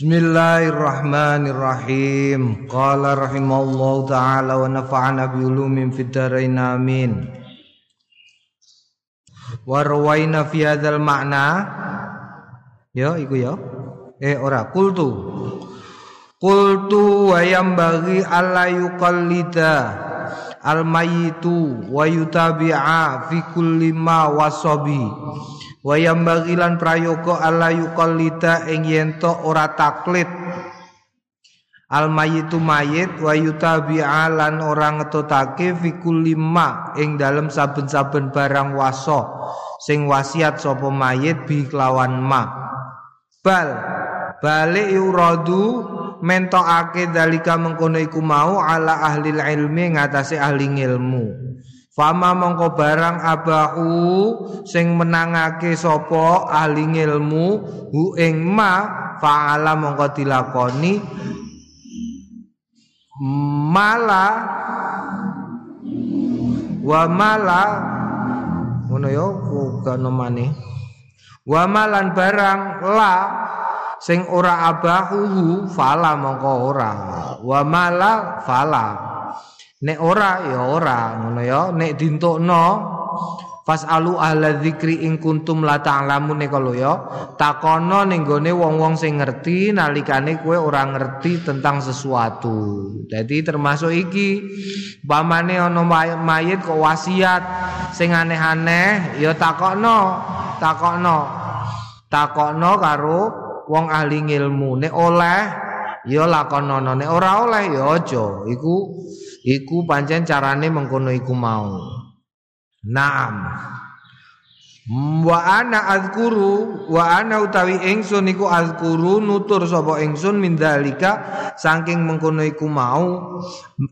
Bismillahirrahmanirrahim. Qala rahimallahu taala wa nafa'ana bi ulumin fid dharain amin. Wa rawaina fi hadzal ma'na Ya iku ya. Eh ora kultu. Kultu wa yambaghi alla yuqallida al mayitu wa yutabi'a fi kulli ma wasabi. Wayam bagilan prayoga ala yuqallida ing yento ora taklid. Al mayitu mayit wa yutabi'a lan ora ngetutake fikul lima ing dalem saben-saben barang waso sing wasiat sapa mayit bi kelawan ma. Bal balik yuradu mentokake dalika mengkono iku mau ala ahli ilmi ngatasi ahli ilmu Fama mongko barang abahu sing menangake sapa ahli ilmu hu ing ma faala mongko dilakoni. Mala wa mala ngono ya kono maneh. Wa malan barang la sing ora abahu fala mongko ora. Wa mala fala Nek ora ya ora ngono ya nek dintukno fasalu ahla dzikri ing kuntum la ta'lamun nek lho ya takono ning gone wong-wong sing ngerti nalikane kowe ora ngerti tentang sesuatu. Jadi termasuk iki pamane ana mayit kok wasiat sing aneh-aneh ya takokno, takokno. Takokno karo wong ahli ilmu. Nek oleh ya lakonono, nek ora oleh ya aja. Iku iku pancen carane mengkono iku mau. Naam. Wa ana azkuru wa ana utawi ingsun iku azkuru nutur sapa ingsun mindalika saking mengkono iku mau.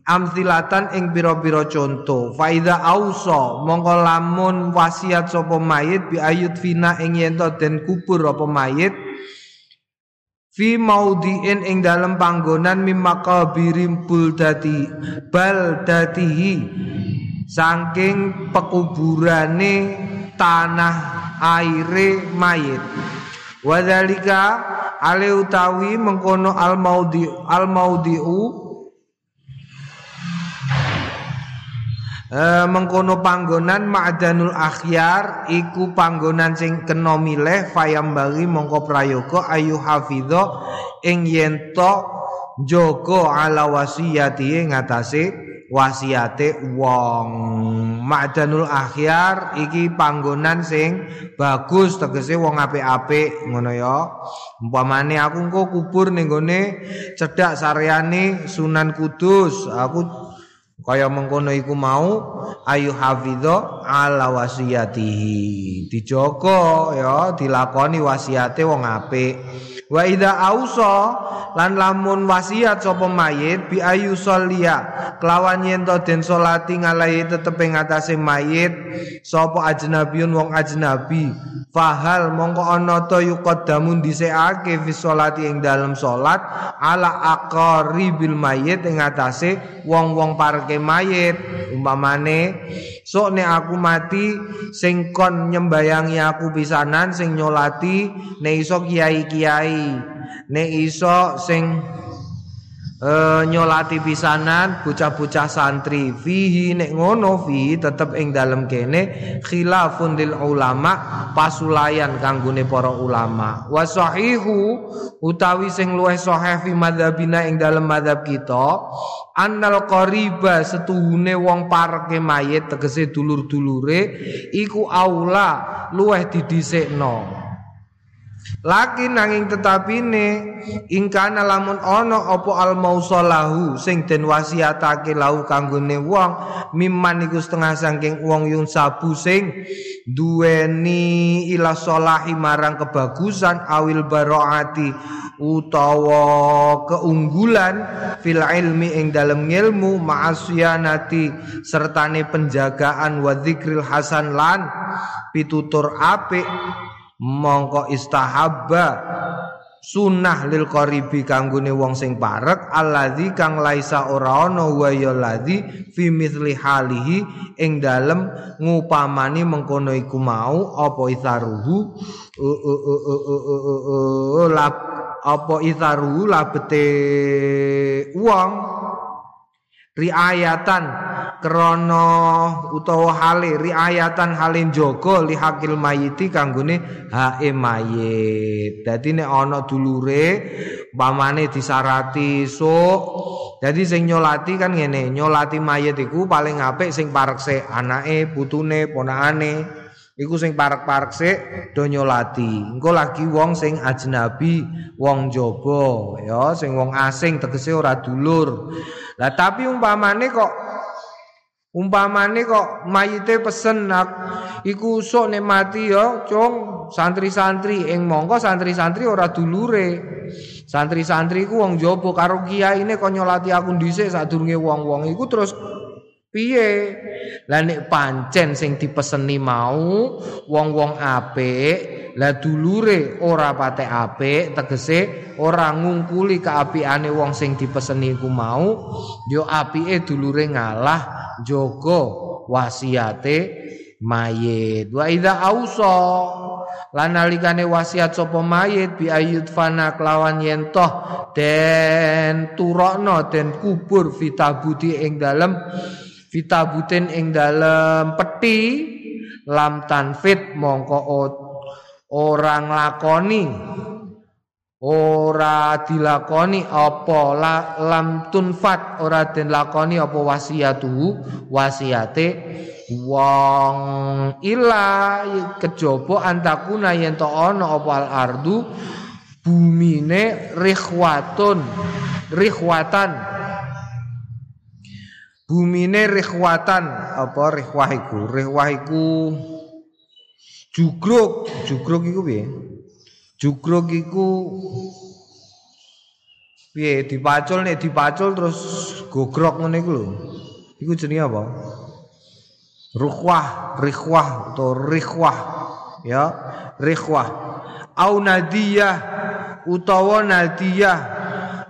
Amsilatan ing pira-pira conto. Faida ausa mongko lamun wasiat sapa mayit bi ayut fina ing yen den kubur apa mayit fi maudhi'in ing dalem panggonan mimakabirim buldati baldatihi. Saking pekuburane tanah aire mayit. Wadzalika ale utawi mengkono al maudhi al maudhi'u Uh, mengkono panggonan ma'danul akhyar iku panggonan sing kena milih fayambali mongko prayoga ayu hafidho ing yento joko ala wasiyati ngatasé wasiate wong. Ma'danul akhyar iki panggonan sing bagus tegese wong apik-apik ngono ya. Umpamane aku engko kubur ning gone cedhak sareane Sunan Kudus aku kaya mengkono iku mau ayu hafidho ala wasiyatihi dijogo ya dilakoni wasiate wong apik. Wa idza ausa lan lamun wasiat sapa mayit bi ayu sholia kelawan yen to den salati ngalahi tetep ing atase mayit sapa ajnabiyun wong ajnabi. Fahal mongko ana to yuqaddamu dhisikake fi sholati ing dalem salat ala aqaribil mayit ing atase wong-wong parke mayit umpamane sok nek aku mati sing kon nyembayangi aku pisanan sing nyolati nek iso kiai-kiai nek iso sing uh, nyolati pisanan bocah-bocah santri. Fihi nek ngono fi tetep ing dalem kene khilafun lil ulama pasulayan kanggone para ulama. Wa sahihu utawi sing luwih sahih fi madzhabina ing dalem madzhab kita annal qariba setuhune wong parke mayit tegese dulur-dulure iku aula luweh didhisikno Laki nanging tetapine ingkana lamun ana apa al mausalahu sing den wasiatake lahu kanggone wong mimman iku setengah saking wong yung sabu sing duweni ila solahi marang kebagusan awil baroati utawa keunggulan fil ilmi ing dalem ilmu ma'asyanati sertane penjagaan wa dzikril hasan lan pitutur apik mongko istahabba sunnah lil qaribi kanggone wong sing parek alladzi kang laisa ora ana wa ya ladzi fi mithli halihi ing dalem ngupamani mengkono iku mau apa isaruhu apa itharu labete wong riayatan krana utawa hale riayatan hale jaga li hakil mayiti kanggone hae mayit dadi nek ana dulure pamane disarati sok dadi sing nyolati kan ngene nyolati mayit iku paling apik sing parekse anake putune ponakane Iku sing parek-parek sik do nyolati. Engko lagi wong sing ajnabi, wong jaba, ya, sing wong asing tegese ora dulur. Lah tapi umpamane kok umpamane kok mayite pesen nak iku sok nek mati ya, cung santri-santri ing mongko santri-santri ora dulure. Santri-santri iku wong jaba karo kiyaine kok nyolati aku dhisik sadurunge wong-wong iku terus Piye? Lah nek pancen sing dipeseni mau wong-wong apik, lah dulure ora pate apik, tegese ora ngungkuli keapiane wong sing dipeseni ku mau, yo apike dulure ngalah jaga wasiate mayit. Wa idza ausa lan nalikane wasiat sapa mayit bi ayut fana kelawan yen toh den turokno den kubur fitabuti ing dalem fitabutin ing dalem peti lam tanfit mongko orang lakoni ora dilakoni apa la, lam tunfat ora den lakoni apa wasiatu wasiate wong ila kejaba antakuna yen to ana apa al ardu bumine rikhwatun rikhwatan bumine rikhwatan. Apa rikhwah iku? Rikhwah iku jugruk. Jugruk iku piye? Jugruk iku piye? Dipacul nek dipacul terus gogrok ngene iku lho. Iku jenenge apa? Rukhwah rikhwah atau rikhwah. Ya rikhwah. Au nadiyah utawa nadiyah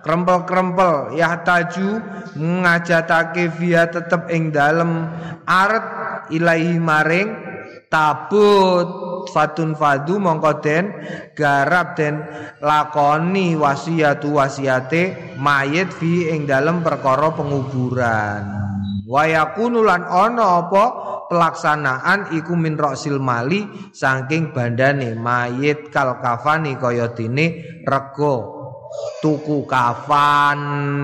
krempel-krempel ya taju ngajatake via tetep ing dalem. Aret ilahi maring tabut. Fatun fadu mongko den garap den lakoni wasiatu wasiate mayit fi ing dalem perkara penguburan. Wayakunu lan ana apa pelaksanaan iku min roksil mali saking bandane mayit kal kafani kaya dene rego tuku kafan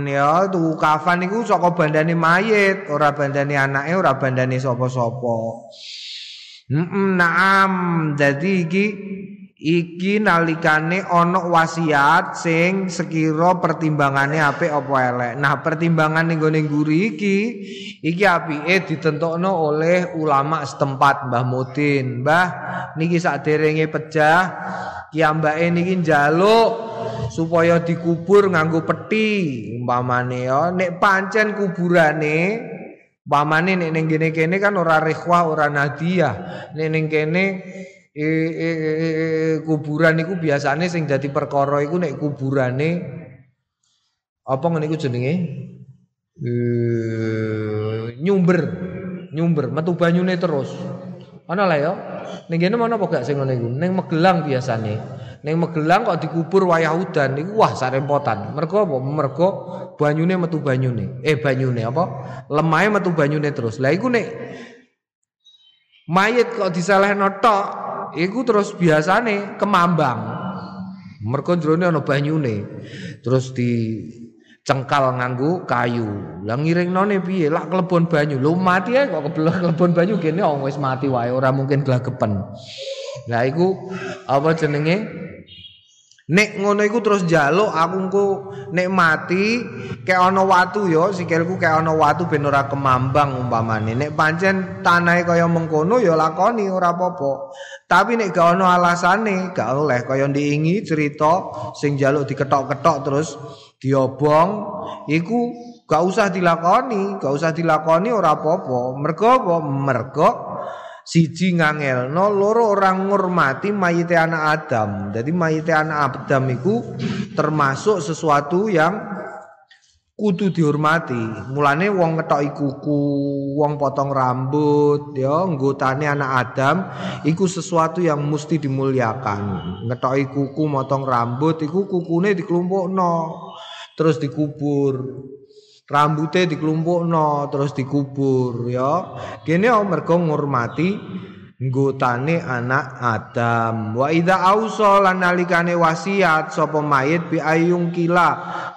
ya tuku kafan iku saka bandane mayit ora bandane anake ora bandane sapa-sapa. Heeh naam. Dadi iki iki nalikane ana wasiat sing sekira pertimbangane apik apa elek. Nah pertimbangan ning gone nguri iki iki apike ditentokno oleh ulama setempat Mbah Mudin. Mbah niki saderenge pejah kiambake niki njaluk supaya dikubur nganggo peti. Umpamane ya nek pancen kuburane umpamane nek ning kene kan ora rikhwah ora nadia nek ning kene e, e, e, kuburan iku biasane sing dadi perkara iku nek kuburane apa ngene iku jenenge e, nyumber nyumber metu banyune terus ana lah ya ning kene mana apa gak sing ngene iku ning Magelang biasane Neng Magelang kok dikubur wayah udan niku wah sarempotan. Mergo apa? Mergo banyune metu banyune. Eh banyune apa? Lemahe metu banyune terus. Lah iku nek mayit kok disalehno tok, iku terus biasane kemambang. Mergo jerone ana banyune. Terus di cengkal nganggo kayu. Lah ngiringnone piye? Lak klebon banyu. Lho mati ae kok kebelah klebon banyu kene wis mati wae ora mungkin gelagepen. Lah iku apa jenenge? Nek ngono iku terus njaluk aku engko nek mati kayak ana watu ya sikilku kayak ana watu ben ora kemambang umpamane. Nek pancen tanahe kaya mengkono ya lakoni ora apa-apa. Tapi nek gak ana alasane gak oleh kaya diingi cerita sing njaluk diketok-ketok terus diobong iku gak usah dilakoni, gak usah dilakoni ora apa-apa. Mergo apa? Mergo siji ngangelno loro orang ngurmati mayite anak Adam. Jadi mayite anak Adam itu termasuk sesuatu yang kudu dihormati. Mulane wong ngetoki kuku, wong potong rambut, ya nggotane anak Adam iku sesuatu yang mesti dimuliakan. Ngetoki kuku, motong rambut iku kukune dikelompokno terus dikubur. Rambutnya dikelompokno terus dikubur ya. Kene mergo ngurmati nggotane anak Adam. Wa idza ausa lan nalikane wasiat sapa mayit bi ayung kila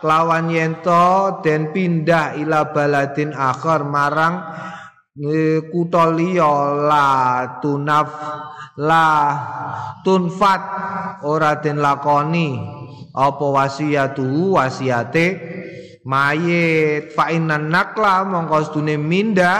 kelawan yento den pindah ila baladin akhir marang e, kutha liya. La tunaf la tunfat ora den lakoni. Apa wasiatu wasiate mayit. Fa innan nakla mongko sedune mindah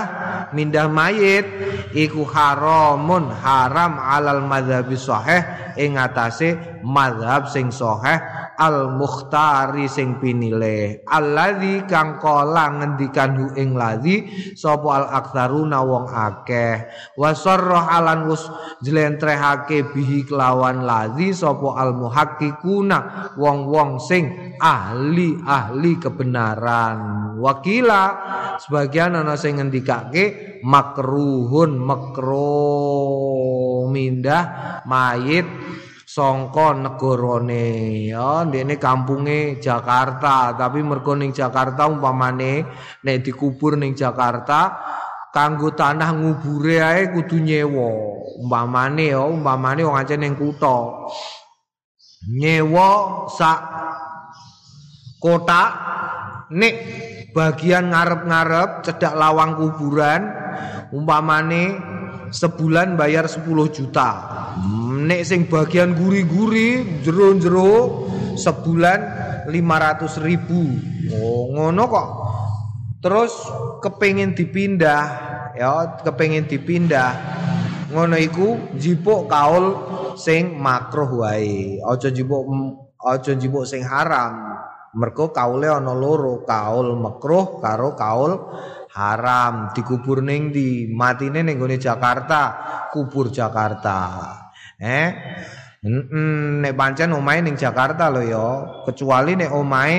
mindah mayit iku haramun haram alal madzhabi sahih ing atase mazhab sing sahih al mukhtari sing pinilih alladzi kang kala ngendikan hu ing ladzi sapa al aktsaruna wong akeh. Wasarrah alan wus jlentrehake bihi kelawan ladzi sapa al muhaqqiquna wong-wong sing ahli ahli kebenaran. Wakila sebagian ana sing ngendikake makruhun makruh mindah mayit songko negarane ya ndekne kampunge Jakarta. Tapi mergo ning Jakarta umpamane nek dikubur ning Jakarta kanggo tanah ngubure ae kudu nyewa. Umpamane ya umpamane wong ancen ning kutha. Nyewa sak kota nek bagian ngarep-ngarep cedak lawang kuburan umpamane sebulan bayar 10 juta. Nek sing bagian guri-guri jero-jero sebulan 500 ribu. Oh ngono kok. Terus kepengin dipindah ya kepengin dipindah. Ngono iku jipuk kaul sing makruh wae. Aja jipuk aja jipuk sing haram. Mergo kaule ana loro kaul makruh karo kaul haram. Dikubur ning di matine ning Jakarta. Kubur Jakarta. Eh, mm, nek pancen omahe ning Jakarta lho ya, kecuali nek omahe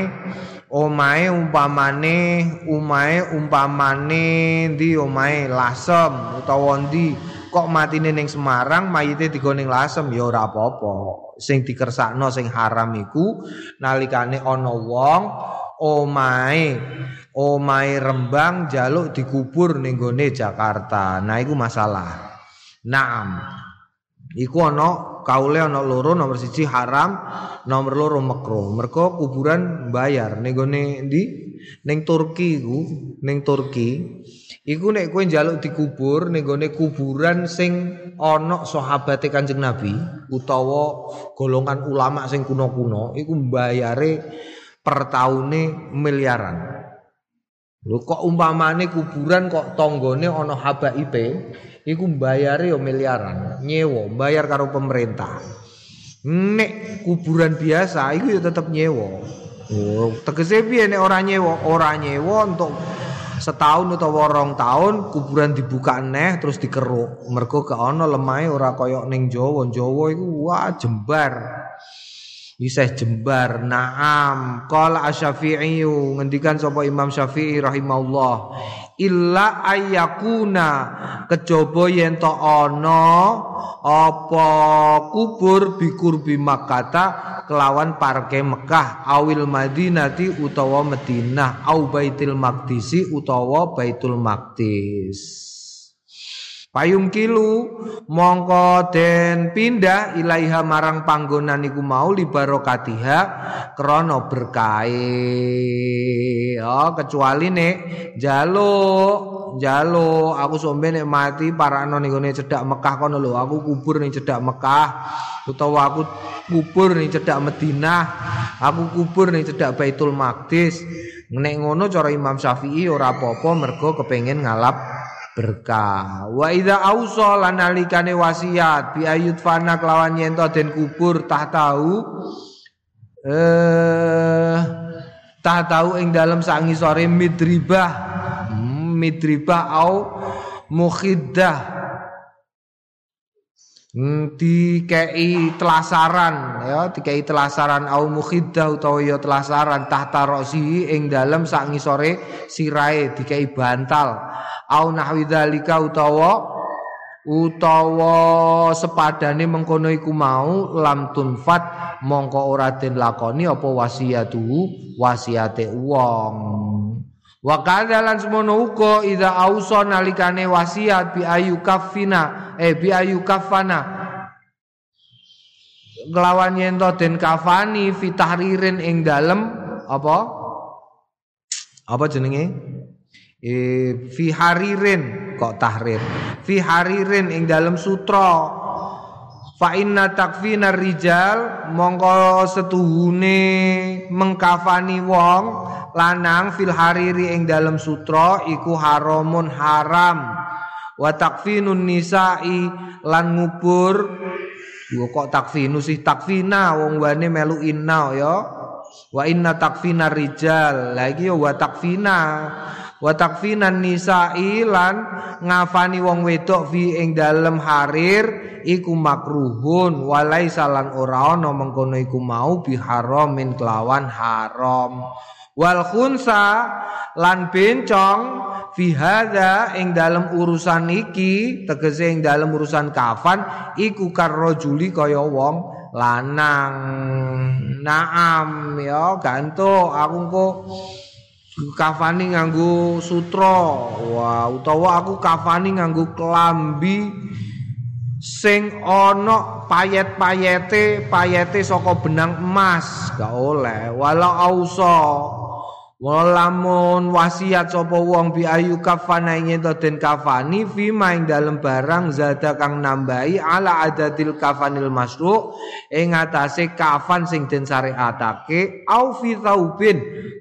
omahe umpamane omahe umpamane ndi? Omahe Lasem utawa ndi? Kok matine ning Semarang mayite digone ning Lasem? Ya ora apa-apa. Sing dikersakno sing haram iku nalikane ana wong omahe omahe Rembang jaluk dikubur ning gone Jakarta. Nah iku masalah. Naam. Iku ana kaule ana loro nomor siji haram, nomor loro makruh. Mergo kuburan bayar ning gone ndi? Ning Turki iku, ning Turki. Iku nek kowe njaluk dikubur ning gone kuburan sing ana sahabate Kanjeng Nabi utawa golongan ulama sing kuno-kuno iku bayare per taune miliaran. Lho kok umpamane kuburan kok tanggane ana habaibe iku mbayare yo miliaran, nyewa, bayar karo pemerintah. Nek kuburan biasa iku ya tetep nyewa. Oh, tegese piye nek ora nyewa? Ora nyewa untuk setahun utawa rong tahun kuburan dibuka neh terus dikeruk. Mergo gak ana lemahe ora kaya ning Jawa. Jawa iku wah jembar. Isih jembar Naam. Qala asyafi'i Ngendikan sapa Imam Syafi'i rahimahullah. Illa ayyakuna kejaba yen to ana apa kubur bikurbi Makkah kelawan parke Mekah awil Madinati utawa Madinah au Baitul Maqdisi utawa Baitul Maqdis Payung kilu mongko den pindah ilaiha marang panggonan iku mau libarokatiha krana berkahe. Ya kecuali nek jaluk jaluk aku sombe nek mati parakno ning gone cedhak Mekah kono lho aku kubur ning cedhak Mekah. Utawa aku kubur ning cedhak Madinah aku kubur ning cedhak Baitul Maqdis. Nek ngono cara Imam Syafi'i ora apa-apa mergo kepengin ngalap berkah. Wa idza ausa lan nalikane wasiat bi ayut fana kelawan yen den kubur tah tahu eh tah tahu ing dalam sangi sore midribah hmm, midribah au mukhiddah Hmm, dikei telasaran ya dikei telasaran au mukhiddah utawa ya telasaran tahta rosi ing dalem sak ngisore sirahe dikei bantal. Au nahwi dzalika utawa utawa sepadane mengkono iku mau lam tunfat mongko ora den lakoni apa wasiatu wasiate wong Wa kadzalan semono uga ida ausa nalikane wasiat bi ayu kafina eh bi ayu kafana kelawan yen to den kafani fi tahririn ing dalem apa? Apa jenenge? E fi haririn kok tahrir. Fi haririn ing dalem sutra fa inna takfina rijal mongko setuhune mengkafani wong lanang fil hariri ing dalam sutra iku haramun haram. Wa takfinun nisa'i lan ngubur. Yo kok takfinu sih? Takfina wong wane melu inna ya. Wa inna takfina rijal. Lagi yo wa takfina wa takfinan nisa'i lan ngafani wong wedok fi ing dalem harir iku makruhun walai salan ora ana mengkono iku mau biharamin kelawan haram. Wal khunsa lan bencong fi hadza ing dalam urusan iki tegese ing dalam urusan kafan iku karrojuli kaya wong lanang. Naam ya ganto aku kok kafani nganggo sutra. Wah utawa aku kafani nganggo klambi sing ana payet-payete payete saka benang emas. Gak oleh. Walau ausa Walamun wasiat sapa wong bi ayu kafana ing den kafani fi maing dalem barang zada kang nambahi ala adatil kafanil masru ing atase kafan sing den syariatake au fi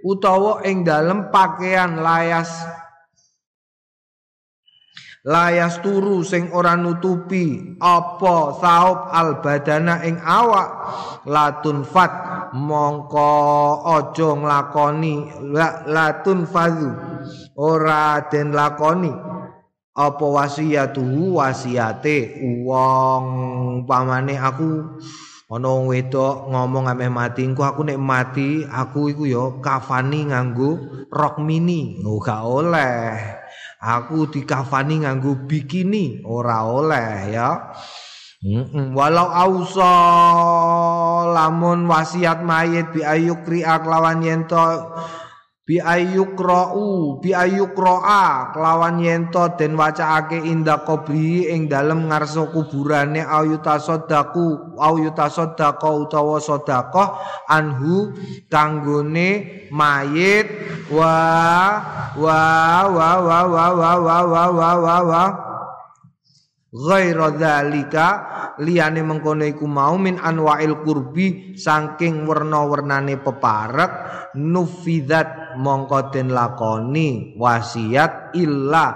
utawa ing dalem pakaian layas layas turu sing ora nutupi apa saub al badana ing awak. Latun fat mongko aja nglakoni. Latun fazu ora den lakoni. Apa wasiatuhu wasiate wong. Pamane aku ana wedok ngomong ameh mati engko aku nek mati aku iku ya kafani nganggo rok mini. Oh gak oleh aku dikafani nganggo bikini. Ora oleh ya. Mm Walau ausa lamun wasiat mayit bi ayukri lawan yento bi ayukra'u bi ayukra'a kelawan yento den wacaake inda qabri ing dalem ngarsa kuburane ayuta sodaku ayuta sodako utawa sedekah anhu kanggone mayit wa wa wa wa wa wa wa wa wa wa wa ghaira dzalika liyane mengkono iku mau min anwa'il qurbi saking werna-wernane peparek nufidat mongko den lakoni wasiat illa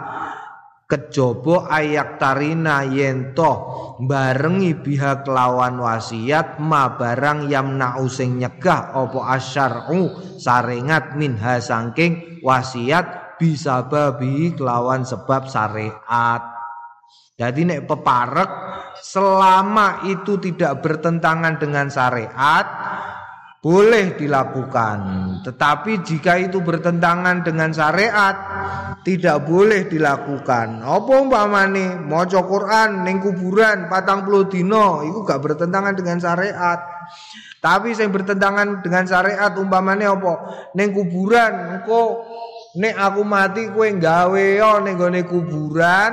kejaba ayak tarina yento barengi biha kelawan wasiat ma barang yamna'u sing nyegah apa asyar'u sarengat minha saking wasiat bisa babi kelawan sebab syariat Jadi nek peparek selama itu tidak bertentangan dengan syariat boleh dilakukan. Tetapi jika itu bertentangan dengan syariat tidak boleh dilakukan. Apa umpamane maca Quran ning kuburan patang puluh dino itu gak bertentangan dengan syariat. Tapi yang bertentangan dengan syariat umpamane apa? Ning kuburan engko nek aku mati kowe gawe ning kuburan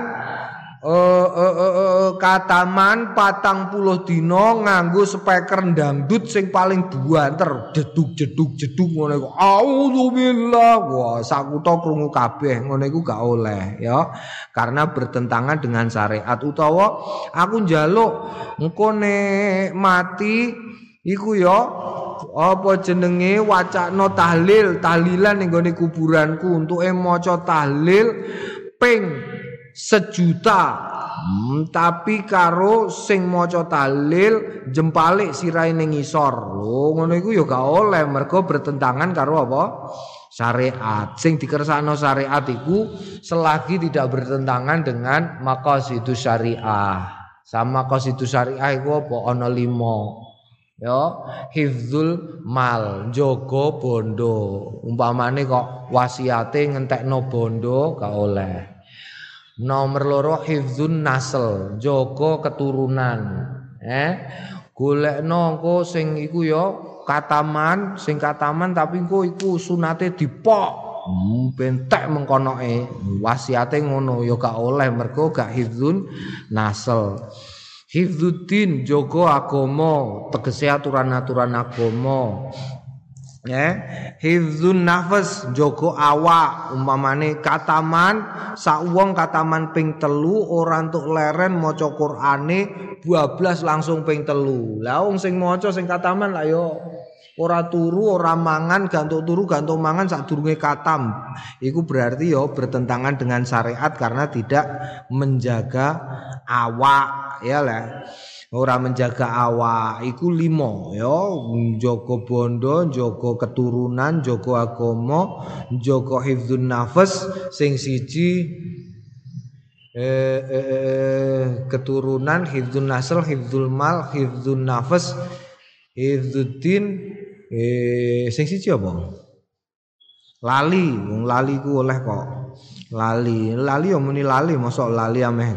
uh, uh, uh, uh, kataman patang puluh dino nganggo speaker dangdut sing paling buanter jeduk jeduk jeduk ngono iku. Auzubillah. Wah sakutha krungu kabeh ngono iku gak oleh ya. Karena bertentangan dengan syariat. Utawa aku njaluk engko mati iku ya apa jenenge wacana tahlil tahlilan ning kuburanku. Untuk maca tahlil ping sejuta hmm, tapi karo sing maca talil jempalik sirahe ning ngisor lho ngono iku ya gak oleh mergo bertentangan karo apa syariat sing dikersakno syariat iku selagi tidak bertentangan dengan maqasidus syariah Sama qasidu syariah iku apa ana lima. Ya, hifzul mal, jaga bondo. Umpamane kok wasiate ngentekno bondo gak oleh. Nomor loro hifzun nasl, jaga keturunan. Eh, golekno engko sing iku ya kataman, sing kataman tapi engko iku sunate dipok. Hmm, bentek mengkonoke wasiate ngono ya gak oleh mergo gak hifzun nasl. Hifzuddin jogo agama tegese aturan-aturan agama ya. Hifzun nafas jogo awak. Umpamane kataman sak wong kataman ping telu ora entuk leren maca Qur'ane 12 langsung ping telu. Wong sing maca sing kataman lah yo ora turu ora mangan gantuk turu gantuk mangan sak durunge katam. Iku berarti yo bertentangan dengan syariat karena tidak menjaga awak ya lah ora menjaga awak iku limo ya. Jaga bondo jaga keturunan jaga agama jaga hifdzun nafas sing siji eh, eh, eh, keturunan hifdzun nasl hifdzul mal hifdzun nafas hifdzuddin eh sing siji lali wong lali ku oleh kok. Lali. Lali yo muni lali mosok lali ameh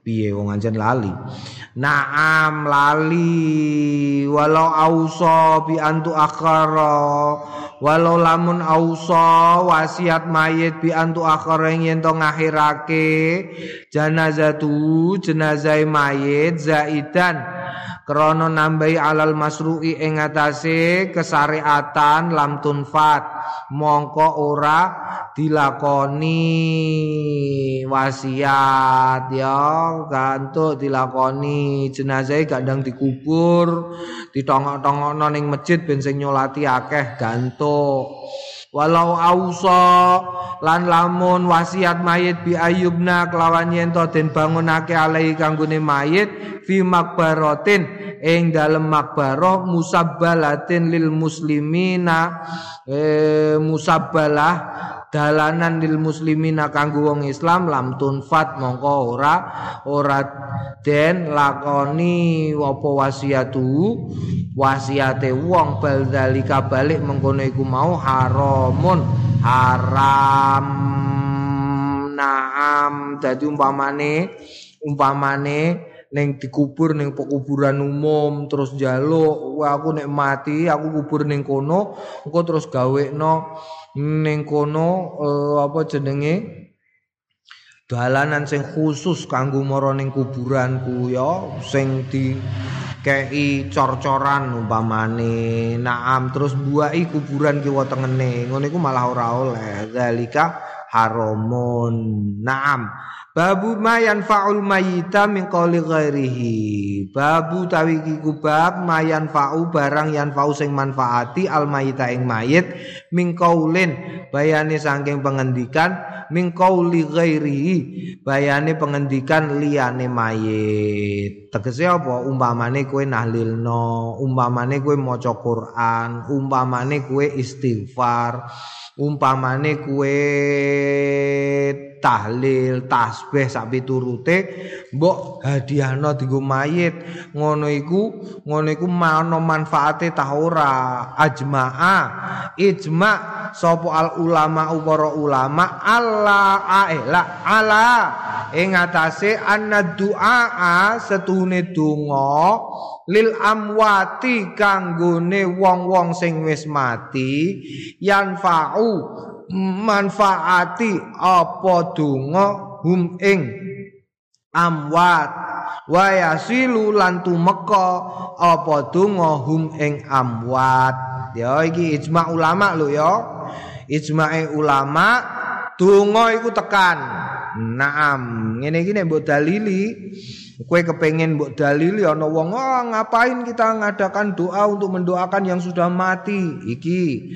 piye wong anjen lali. Naam lali. Walau auso bi antu akhara. Walau lamun auso wasiat mayit bi antu akhara yen to ngakhirake janazatu jenazah mayit zaidan krana nambahi alal masru'i ing atase kesariatan lam tunfat. Mongko ora dilakoni wasiat ya. Gantuk dilakoni. Jenazah kadang dikubur ditongok-tongokno ning masjid ben sing nyolati akeh gantuk. Walau ausa lan lamun wasiat mayit bi ayubna kelawan yen to den bangunake alai kanggone mayit fi makbaratin ing dalem makbarah musabbalatin lil muslimina eh, musabbalah dalanan lil muslimina kanggo wong Islam lam tunfat mongko ora ora den lakoni apa wasiatu wasiate wong bal dalika balik mengkono iku mau haramun. Haram. Naam. Dadi umpamane umpamane ning dikubur ning pekuburan umum terus wah aku nek mati aku kubur ning kono engko terus gawekno ning kono uh, apa jenenge? Dalanan sing khusus kanggo mara ning kuburanku ya sing di kei cor-coran umpamane naam terus buai kuburan kiwa tengene ngono iku malah ora oleh zalika haramun naam Babu ma yanfa'ul mayyita min qawli ghairihi. Babu tawi iku bab ma yanfa'u barang yanfa'u sing manfaati al mayyita ing mayit min qaulin bayane saking pengendikan min qawli ghairihi bayane pengendikan liyane mayit. Tegese apa? Umpamane kowe nahlilno, umpamane kowe maca Quran, umpamane kowe istighfar, umpamane kowe tahlil tasbih sak piturute mbok hadiahno dienggo mayit. Ngono iku ngono iku mana manfaate ta ora? Ajmaa ijma sapa al ulama para ulama Allah aela ala. Ing atase anna du'a setune donga lil amwati kanggone wong-wong sing wis mati yanfa'u manfaati apa donga hum ing? Amwat. Wa yasilu lan tumeka apa donga hum ing amwat? Ya iki ijma ulama lho ya. Ijmae ulama donga iku tekan. Naam ngene iki nek mbok dalili Kue kepengen mbok dalili ana wong oh, ngapain kita ngadakan doa untuk mendoakan yang sudah mati? Iki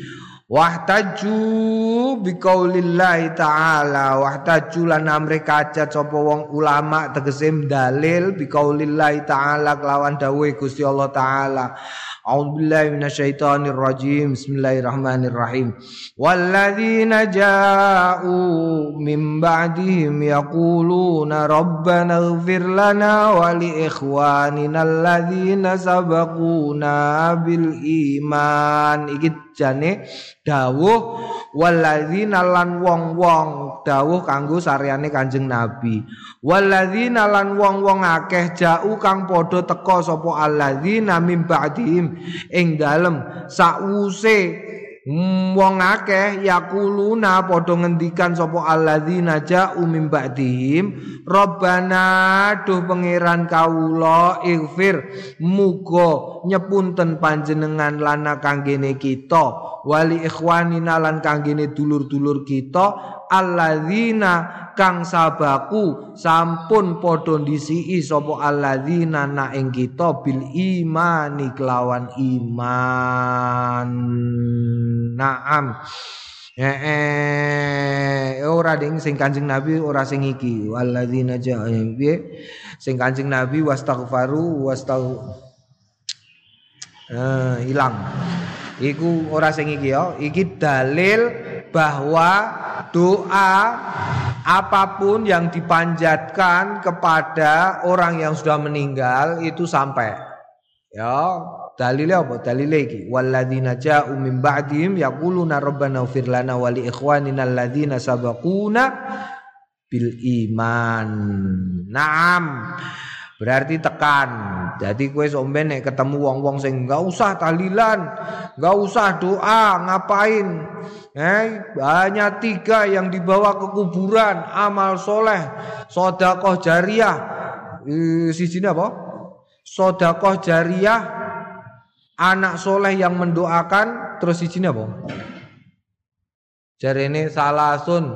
Wahtaju biqaulillahi ta'ala. Wahtaju lan amre kacat sapa wong ulama tegese dalil biqaulillahi ta'ala kelawan dawuh Gusti Allah taala. A'udzu billahi minasyaitonir rajim Bismillahirrahmanirrahim. Walladzina ja'u min ba'dihim yaquluna rabbana ighfir lana wa li ikhwanina alladzina sabaquna bil iman. Iki jane dawuh walladzina lan wong-wong dawuh kanggo saryane Kanjeng Nabi. Walladzina lan wong-wong akeh jau kang padha teka sapa alladzina mim ba'dihim ing dalem sause wong akeh yakuluna padha ngendikan sapa alladzina ja'u min ba'dihim rabbana duh pangeran kawula ighfir muga nyepunten panjenengan lana kanggene kita wali ikhwanina lan kanggene dulur-dulur kita alladzina kang sabaku sampun padha ndisiki sapa alladzina na ing kita bil imani kelawan iman. Naam. Eh, eh ora ding sing Kanjeng Nabi ora sing iki. Walladzina ja'a piye? Sing Kanjeng Nabi wastaghfaru wastagh eh hilang iku ora sing iki ya iki dalil bahwa doa apa pun yang dipanjatkan kepada orang yang sudah meninggal itu sampai. Ya dalilnya apa? Dalilnya iki. Walladzina ja'u min ba'dihim yaquluna rabbana ighfir lana wa li ikhwanina alladzina sabaquna bil iman. Naam berarti tekan. Jadi kue somben nek ketemu wong-wong sing nggak usah tahlilan nggak usah doa ngapain? Eh hanya tiga yang dibawa ke kuburan amal soleh sodakoh jariah. Eh, sini apa? Sodakoh jariah anak soleh yang mendoakan terus sini apa? Jari ini salasun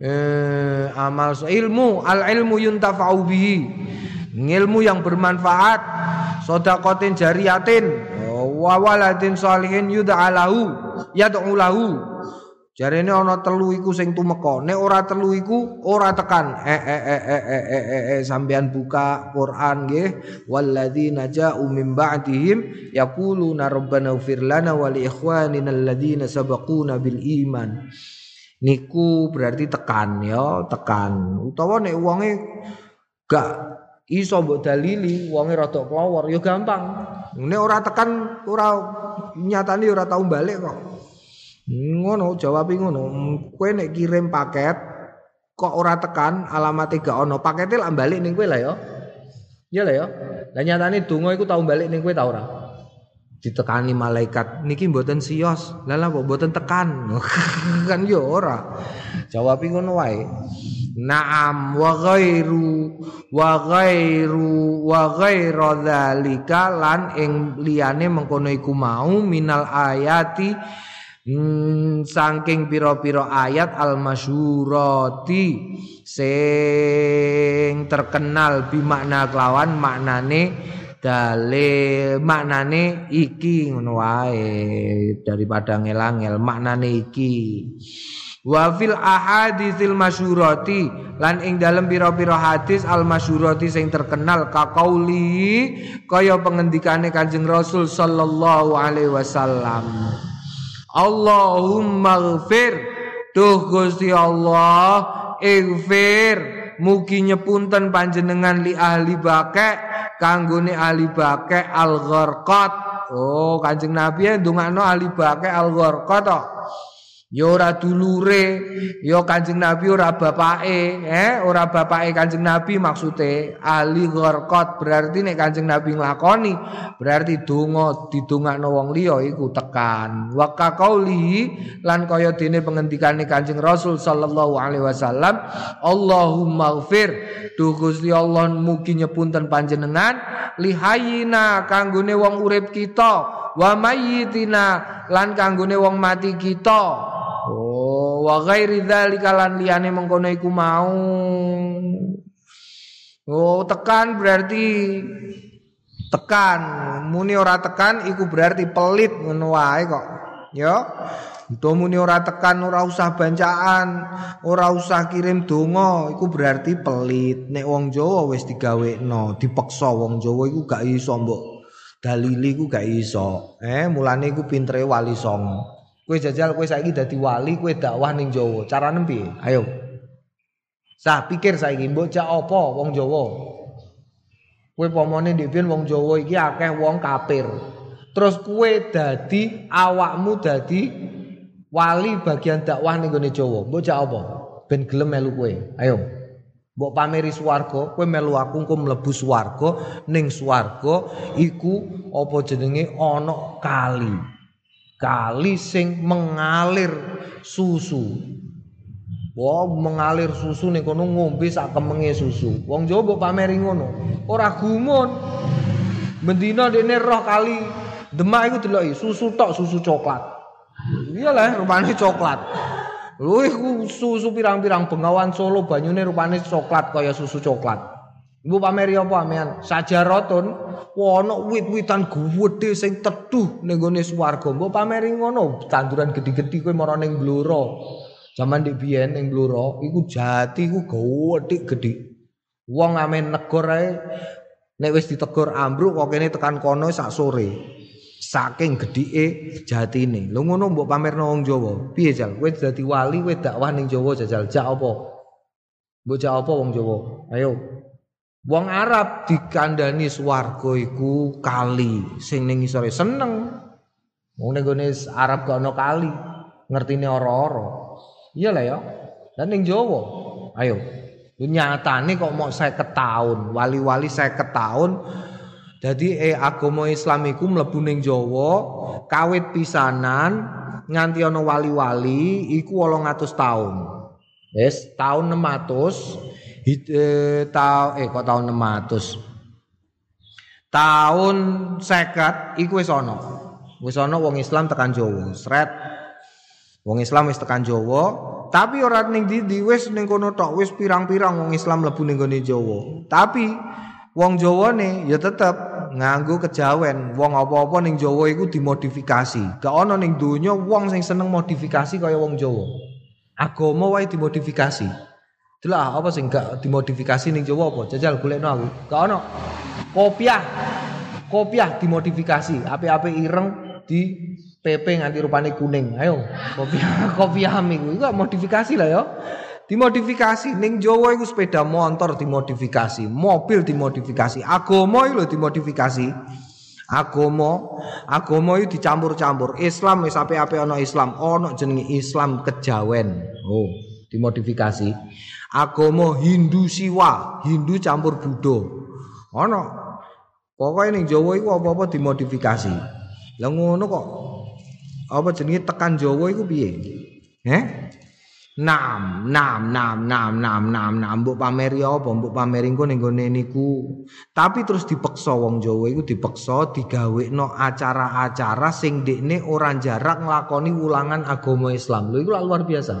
eh, amal ilmu al ilmu yuntafa'u bihi Ilmu yang bermanfaat, sodakotin jariyatin, wawaladin salihin yud'alahu, yad'ulahu. Jari ini ana telu iku sing tumeka. Nek ora telu iku ora tekan. Eh eh eh eh eh eh eh, eh sampean buka Quran nggih. Walladzina ja'u min ba'dihim yaquluna rabbana ighfir lana wa li ikhwanina alladzina sabaquna bil iman. Niku berarti tekan ya, tekan. Utawa nek wonge gak iso mbok dalili wonge rada klowor ya gampang. Nek ora tekan ora nyatane ora tau balik kok. Ngono jawab ngono. Kowe nek kirim paket kok ora tekan alamat gak ono pakete lak balik ning kowe lah ya. Iya lah ya. Lah nyatane donga iku tau balik ning kowe ta ora? Ditekani malaikat niki mboten sios lha kok mboten tekan? Kan yo ora. Jawab ngono wae. Naam wa ghairu wa ghairu wa ghairu dzalika lan ing liyane mengkono iku mau minal ayati hmm, saking pira-pira ayat al masyurati sing terkenal bi makna kelawan maknane dalil. Maknane iki ngono wae daripada ngelangel maknane iki. Wa fil ahaditsil masyurati lan ing dalem pira-pira hadis al masyurati sing terkenal kaqauli kaya pengendikane Kanjeng Rasul sallallahu alaihi wasallam. Allahumma ghfir Duh Gusti Allah ighfir. Mugi nyepunten panjenengan li ahli bake kanggone ahli bake al gharqat oh Kanjeng Nabi ndongakno ahli bake al gharqat Ya ora dulure, ya Kanjeng Nabi ora bapake, eh ora bapake Kanjeng Nabi maksude ahli gharqat. Berarti nek Kanjeng Nabi nglakoni berarti donga didongakno wong liya iku tekan. Wa qauli lan kaya dene pengendikane Kanjeng Rasul sallallahu alaihi wasallam, Allahumma ighfir. Duh Gusti Allah mugi nyepunten panjenengan. Lihayina kanggone wong urip kita. Wa mayyitina lan kanggone wong mati kita Oh, wa ghairi dzalika lan liyane mengkono iku mau. Oh, tekan berarti tekan. Muni ora tekan iku berarti pelit ngono wae kok. ya muni ora tekan ora usah bancaan ora usah kirim donga iku berarti pelit nek wong Jawa wis digawekno dipeksa wong Jawa iku gak iso mbok dalili iku gak iso eh mulane iku pintere wali songo kowe jajal kowe saiki dadi wali kowe dakwah ning Jawa carane piye ayo sah pikir saiki mbok cak apa wong Jawa kowe pomone ndek wong Jawa iki akeh wong kafir terus kue dadi awakmu dadi wali bagian dakwah ning gone Jawa. Mbok jak apa? Ben gelem melu kowe. Ayo. Mbok pameri swarga, kowe melu aku engko mlebu swarga, ning swarga iku apa jenenge ana kali. Kali sing mengalir susu. Wah, mengalir susu ning kono ngombe sak kemenge susu. Wong Jawa mbok pameri ngono. Ora gumun. Bendina dene roh kali Demak iku deloki susu tok susu coklat. Iyalah rupane coklat. Lho susu pirang-pirang Bengawan Solo banyune rupane coklat kaya susu coklat. Ibu pameri apa amean? Sajarotun ana wit-witan gedhe sing teduh ning gone swarga. Mbok pameri ngono, tanduran gedhi-gedhi kowe marane ning Blora. Zaman di biyen ning Blora iku jati iku gedhe-gedhe. Wong amen negor ae nek wis ditegur ambruk kok kene tekan kono sak sore. saking gedhike jatine. Lho ngono mbok pamerno wong Jawa. Piye jal? Kowe dadi wali kowe dakwah ning Jawa jajal jak apa? Mbok jak apa wong Jawa? Ayo. Wong Arab dikandani swarga iku kali sing ning isore seneng. Wong ning Arab gak ono kali. Ngertine ora-ora. Iya lah ya. Dan ning Jawa. Ayo. Nyatane kok mau saya tahun, wali-wali saya tahun Jadi eh agama Islam iku mlebu ning Jawa kawit pisanan nganti ana wali-wali iku 800 taun. Wis taun 600 eh, ta, eh kok taun 600. Taun 50 iku wis ana. Wis ana wong Islam tekan Jawa. Sret. Wong Islam wis tekan Jawa, tapi ora ning ndi wis ning kono tok wis pirang-pirang wong Islam mlebu ning gone Jawa. Tapi wong Jawa nih ya tetep nganggo kejawen wong apa-apa ning Jawa iku dimodifikasi gak ana ning donya wong sing seneng modifikasi kaya wong Jawa agama wae dimodifikasi Delah apa sing gak dimodifikasi ning Jawa apa? Jajal golekno aku. Gak ana kopiah. Kopiah dimodifikasi. Api-api ireng di PP nganti rupane kuning. Ayo kopiah kopiah iku iku modifikasi lah ya dimodifikasi. Ning Jawa iku sepeda motor dimodifikasi, mobil dimodifikasi, agama iku dimodifikasi. Agama, agama itu dicampur-campur. Islam wis ape-ape ana Islam, ana jenenge Islam kejawen. Oh, dimodifikasi. Agama Hindu Siwa, Hindu campur Buddha. Ana. Pokoke ning Jawa iku apa-apa dimodifikasi. Lah ngono kok. Apa jenenge tekan Jawa iku piye? Eh? Nam, nam, nam, nam, nam, nam, nam, mbok pameri apa? Mbok pameri engko ning gone niku. Tapi terus dipeksa wong Jawa iku dipeksa digawekno acara-acara sing dekne ora jarak nglakoni ulangan agama Islam. Lho iku luar biasa.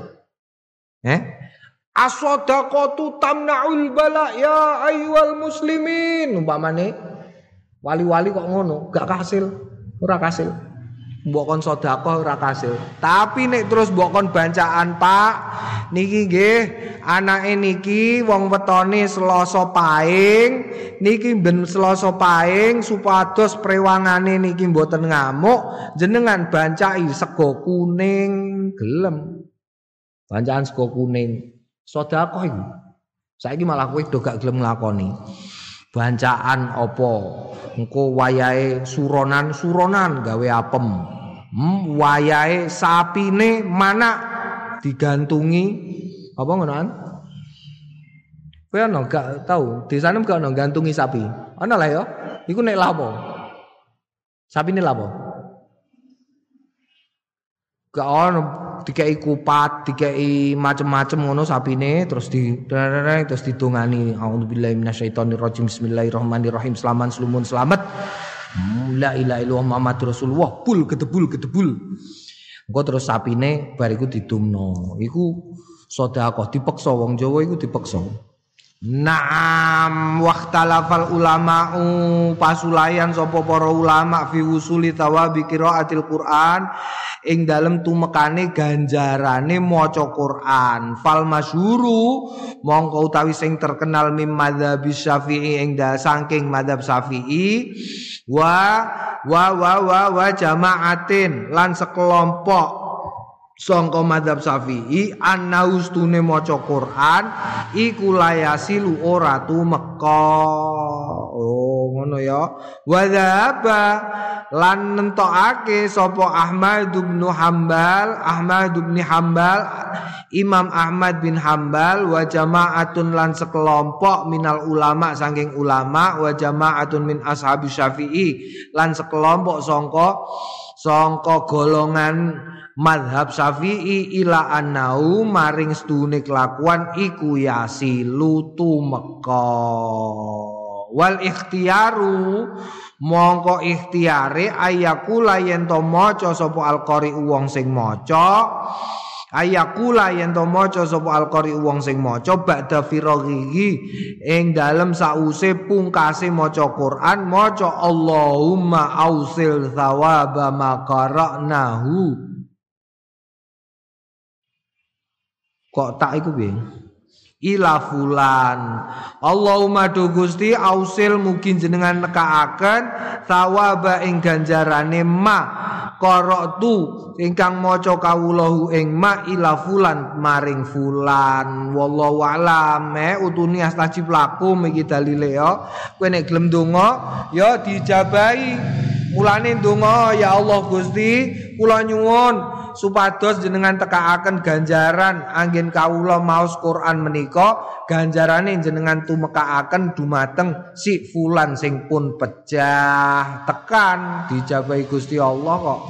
Eh? As-sadaqatu tamna'ul bala ya ayyuhal muslimin. Umpamane wali-wali kok ngono, gak kasil, ora kasil. mbok kon sedekah ora kasil. Tapi nek terus mbok kon bancaan, Pak, niki nggih anake niki wong wetone Selasa Paing, niki ben Selasa Paing supados prewangane niki mboten ngamuk, jenengan bancai sego kuning gelem. Bancaan sego kuning. Sedekah iku. Saiki malah kowe do gak gelem nglakoni. Bancaan apa? Engko wayahe suronan suronan gawe apem. hmm, wayahe sapine mana digantungi apa ngono an kowe ana gak tau desane gak ana gantungi sapi ana lah ya iku nek lapo sapine lapo gak ana dikei kupat, dikei macem-macem ngono sapine terus di terus didongani auzubillahi minasyaitonirrajim bismillahirrahmanirrahim selamat slumun selamat La ilaha illallah Muhammad Rasulullah pul ketebul ketebul. Engko terus sapine bariku didumno. Iku sedekah dipeksa wong Jawa iku dipeksa. Naam waqtalafal ulama'u pasulayan sapa para ulama fi wusuli tawabi qiraatil Quran. Ing dalem tumekane ganjarane maca Quran. Fal masyhuru mongko utawi sing terkenal mim madzhab Syafi'i ing da saking madzhab Syafi'i wa wa wa wa, wa jama'atin lan sekelompok sangka madzhab Syafi'i annaustune maca Quran iku layasilu ora tumeka. Oh ngono ya. Wa lan nentokake sapa Ahmad bin Hambal Ahmad bin Hambal Imam Ahmad bin Hambal wa jama'atun lan sekelompok minal ulama saking ulama wa jama'atun min ashabi Syafi'i lan sekelompok sangka sangka golongan madhab syafi'i ila annau maring stune kelakuan iku yasilu tumeka. Wal ikhtiaru mongko ikhtiare ayakula yen to maca sapa alqari wong sing maca ayakula yen to maca sapa alqari wong sing maca ba'da firaghi ing dalem sause pungkase maca Quran maca Allahumma ausil thawaba ma qara'nahu. Kok tak iku piye ila fulan. Allahumma do Gusti ausil mungkin jenengan nekaaken thawaba ing ganjarane ma qara'tu ingkang maca kawulahu ing ma ila fulan maring fulan. Wallahu alam. Me utuni astajib lakum iki dalile ya. Kowe nek gelem donga ya dijabahi. Mulane donga ya Allah Gusti kula nyuwun supados jenengan tekaaken ganjaran. Angin kawula maos Quran menika ganjarane jenengan tumekaaken dumateng si fulan sing pun pecah tekan. Dijabahi Gusti Allah kok.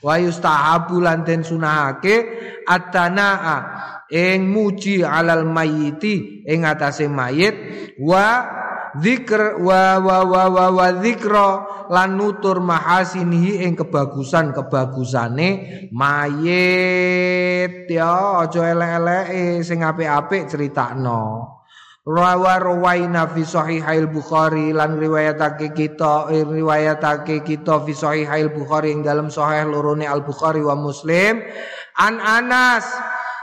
Wa yustahabu lan den sunahake atanaa ing muji alal mayiti ing atase mayit. Wa zikr wa wa wa wa, wa zikra lan nutur mahasinihi ing kebagusan-kebagusane mayit. Ya aja elek-eleke sing apik-apik critakno. Rawa rawaina fi sahihail Bukhari lan riwayatake kita eh, riwayatake kita fi sahihail Bukhari ing dalam sahih lorone Al Bukhari wa Muslim. An Anas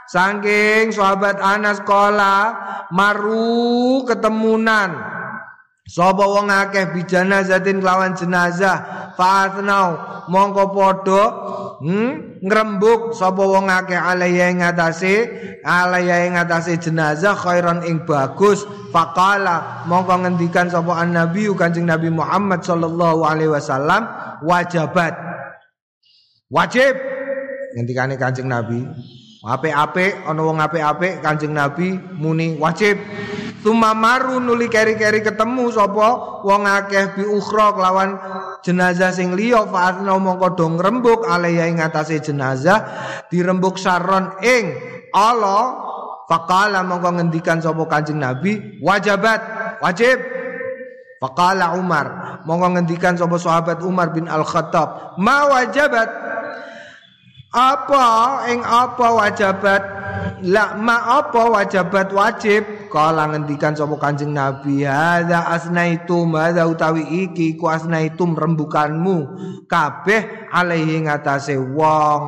Sangking sahabat Anas kola maru ketemunan Sapa wong akeh bijana zatin kelawan jenazah? Fa'athnau. Mongko padha hmm, ngrembug sapa wong akeh alaya ing atase alaya ing atase jenazah khairan ing bagus. Faqala mongko ngendikan sapa annabi Kanjeng Nabi Muhammad sallallahu alaihi wasallam wajabat. Wajib. Ngendikane Kanjeng Nabi. Apik-apik ana wong apik-apik Kanjeng Nabi muni wajib Tumamaru nuli keri-keri ketemu sapa? Wong akeh bi ukhra kelawan jenazah sing liya fa'atna mongko do ngrembug alaya ing atase jenazah dirembug saron ing Allah. Faqala mongko ngendikan sapa Kanjeng Nabi wajabat wajib. Faqala Umar mongko ngendikan sapa sahabat Umar bin Al-Khattab ma wajabat? Apa? Ing apa wajabat? La ma apa wajabat wajib kala ngendikan sapa Kanjeng Nabi hadza asnaitum hadza utawi iki ku asnaitum rembukanmu. Kabeh alaihi ngatasé wong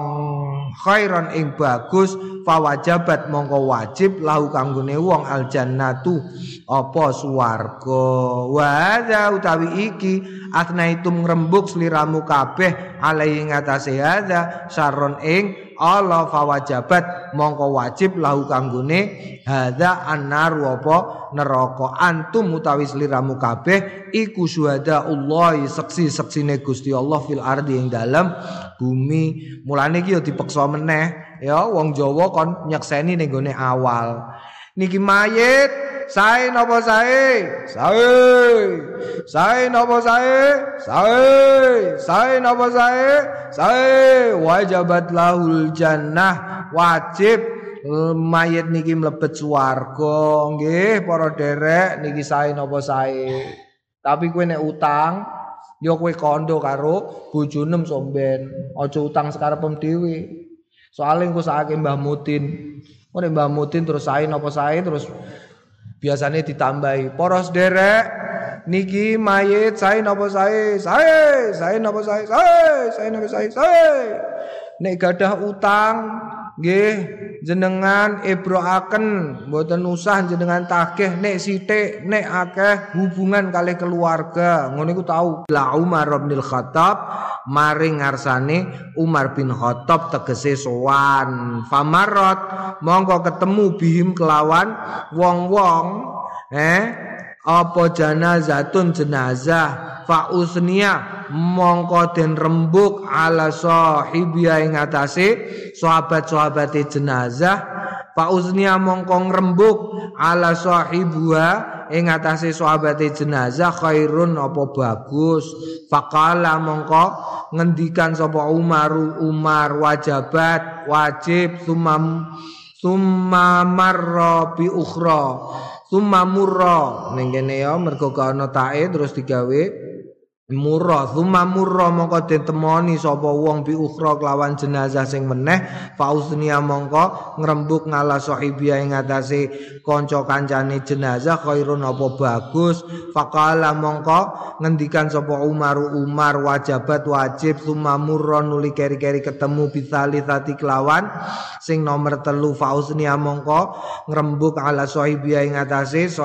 khairan ing bagus fawajabat mongko wajib lahu kanggone wong aljannatu. Swarga? Wa utawi iki asnaitum ngrembug sliramu kabeh alaihi ngatasé hadza saron ing Allah fawajabat mongko wajib lahu kanggone hadza annar apa neraka. Antum utawi sliramu kabeh iku syuhada Allah seksi-seksine Gusti Allah fil ardi ing dalam bumi. Mulane iki ya dipeksa meneh. Ya wong Jawa kon nyekseni ning awal. Niki mayit sae napa sae? Sae. Sae napa sae? Sae. Sae napa sae? Sae. Wajibat lahul jannah. Wajib. Mayit niki mlebet swarga nggih para derek niki sae napa sae. Tapi kowe nek utang yo kowe kondo karo bojone somben. Aja utang sekarepem dhewe. Soalnya engko sakake Mbah Mutin ora Mbah Mutin terus sae napa sae terus biasanya ditambahi poros derek niki mayit saya napa saya saya saya napa saya saya saya napa saya saya nek gadah utang nggih jenengan ibroaken mboten usah jenengan tagih nek sithik nek akeh hubungan kali keluarga. Ngono iku tau. La Umar bin Khattab maring ngarsane Umar bin Khattab tegese sowan. Famarot mongko ketemu bihim kelawan wong-wong eh apa janazatun jenazah? Fa usniya mongko den rembuk ala sahibiya ing atase sahabat-sahabate jenazah. Fa usniya mongko ngrembuk ala sahibuha ing atase sahabate jenazah. Khairun apa bagus? Faqala mongko ngendikan sapa Umar Umar wajabat wajib sumam summa marra bi ukhra Summa murra. Ning kene ya mergo ana tae terus digawe Murra. Thumma murra mongko ditemoni sapa wong bi ukhra kelawan jenazah sing meneh. Fausnia mongko ngrembug ngala sahibia ing atase kanca kancane jenazah khairun apa bagus. Faqala mongko ngendikan sapa Umar Umar wajibat wajib. Thumma murra nuli keri-keri ketemu bisali tati kelawan sing nomor telu. Fausnia mongko ngrembug ala sahibia ing atase so,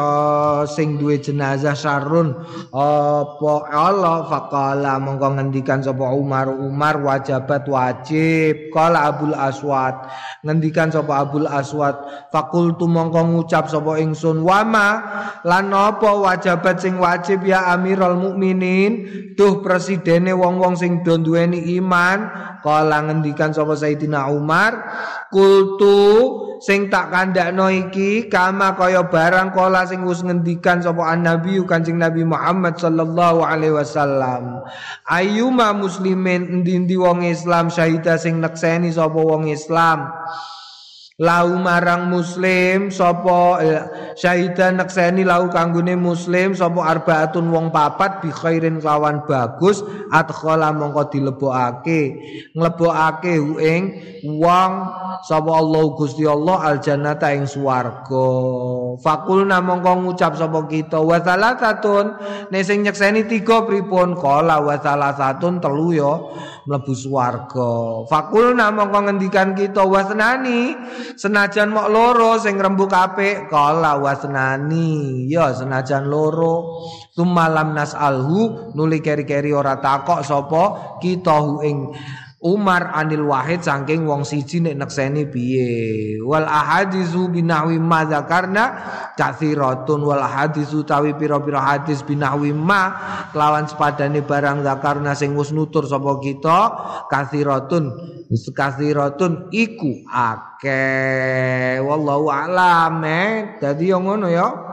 sing duwe jenazah sarun apa Allah faqala mongko ngendikan sapa Umar. Umar wajibat wajib. Qala Abdul Aswad ngendikan sapa Abdul Aswad. Fakultu mongko ngucap sapa ingsun wama? Lan apa wajibat sing wajib ya Amirul Mukminin? Tuh presidene wong-wong sing do iman. Qala ngendikan sapa Sayyidina Umar kultu sing tak kandakno iki kama kaya barang kala sing wis ngendikan sapa Nabi Kanjeng Nabi Muhammad sallallahu alaihi wasallam. Ayuma muslimin endi-endi wong Islam syahida sing nekseni sapa wong Islam lau marang muslim sapa eh, syahida nekseni lau kanggone muslim sapa arbaatun wong papat bi khairin lawan bagus adkhala mongko dilebokake. Nglebokake ing wong sapa Allah Gusti Allah al jannata ing swarga. Fakulna mongko ngucap sapa kita wa salasatun nek sing nyekseni tiga pripun? Kala wa salasatun telu ya mlebu swarga. Fakulna mongko ngendikan kita wasnani senajan mok loro sing rembuk apik kala wasnani ya senajan loro. Tumalam nasalhu nuli keri-keri ora takok sapa kita ing Umar anil wahid saking wong siji nek nekseni piye? Wal ahadisu binahwi ma zakarna kathiratun wal ahadisu tawi pira-pira hadis binahwi ma lawan sepadane barang zakarna sing wis nutur sapa kita kathiratun kathiratun iku akeh. Wallahu alam eh. Dadi yo ngono ya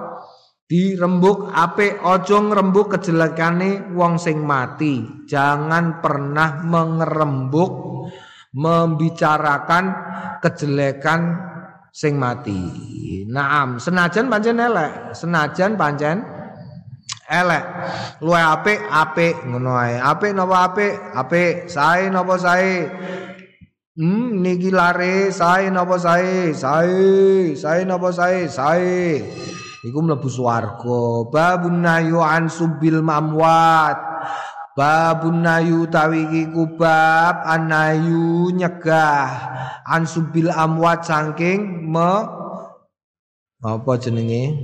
dirembuk ape ojo ngrembuk kejelekane wong sing mati jangan pernah mengerembuk membicarakan kejelekan sing mati naam senajan pancen elek senajan pancen elek luwe apik apik ngono ae apik napa apik apik sae napa sae Hmm, niki lare sae napa sae? Sae, sae napa sae? Sae. Iku mlebu swarga. Babun nayu an subil mamwat. Babun nayu tawi iku bab anayu nyegah. An subil amwat saking me apa jenenge?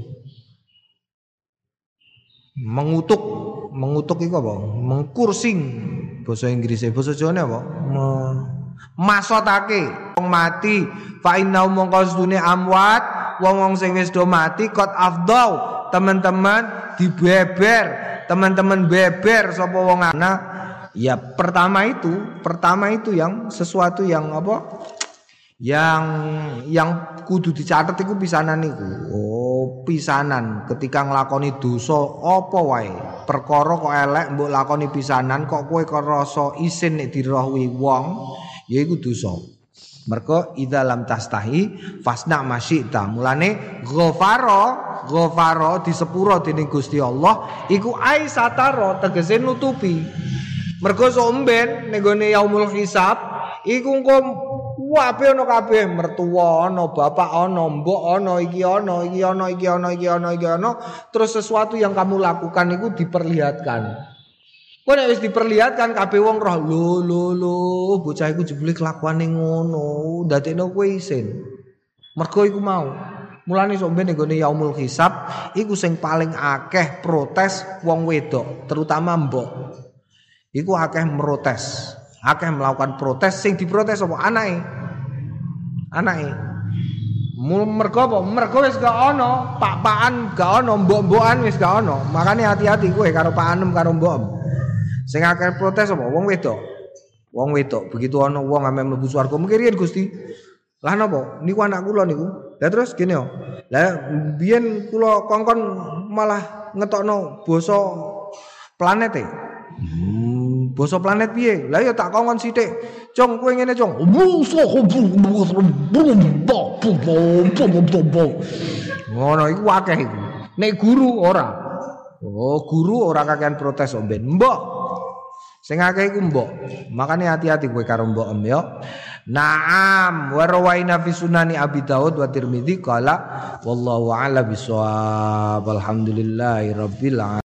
Mengutuk. Mengutuk iku apa? Mengkursing. Basa Inggris basa Jawa apa? Me, masotake. Wong mati. Fa inna mongko amwat wong-wong sing wis do mati kot afdal teman-teman dibeber. Teman-teman beber sapa wong ana? Ya pertama itu pertama itu yang sesuatu yang apa? Yang yang kudu dicatat iku pisanan iku oh pisanan. Ketika nglakoni dosa apa wae? Perkara kok elek mbok lakoni pisanan kok kowe kok rasa isin nek dirohwi wong ya iku dosa Mergo idza lam tastahi fasna masyita. Mulane ghafara, ghafara disepuro dening Gusti Allah iku ai sataro tegese nutupi. Mergo somben ning gone yaumul hisab iku engko Kabeh ana kabeh, mertua ana, bapak ana, mbok ana, iki ana, iki ana, iki ana, iki ana, iki. Terus sesuatu yang kamu lakukan itu diperlihatkan. Kok nek wis diperlihatkan kabeh wong roh lho lho lho bocah iku jebule kelakuane ngono, ndadekno kowe isin. Mergo iku mau. Mulane sok ben nggone yaumul hisab iku sing paling akeh protes wong wedok, terutama mbok. Iku akeh protes. akeh melakukan protes sing diprotes apa anake anake mergo apa mergo wis gak ono pak-pakan gak ono mbok-mbokan wis gak ono makane hati-hati kowe karo Pak Anem karo mbok sing akeh protes apa wong wedok wong wedok begitu ono wong ame mlebu swarga mengkirian Gusti lah napa niku anak kula niku lah terus gini yo lah biyen kula kongkon malah ngetokno basa planet e Basa planet piye? Lah ya tak kongkon sithik. Cong kowe ngene, Cong. Ngono iku akeh iku. Nek guru ora. Oh, guru ora kakean protes omben. Mbok. Sing akeh iku mbok. Makane hati-hati kowe karo mbok em ya. Naam wa rawaina fi sunani Abi Daud wa Tirmidzi qala wallahu a'lam bisawab. Alhamdulillahirabbil alamin.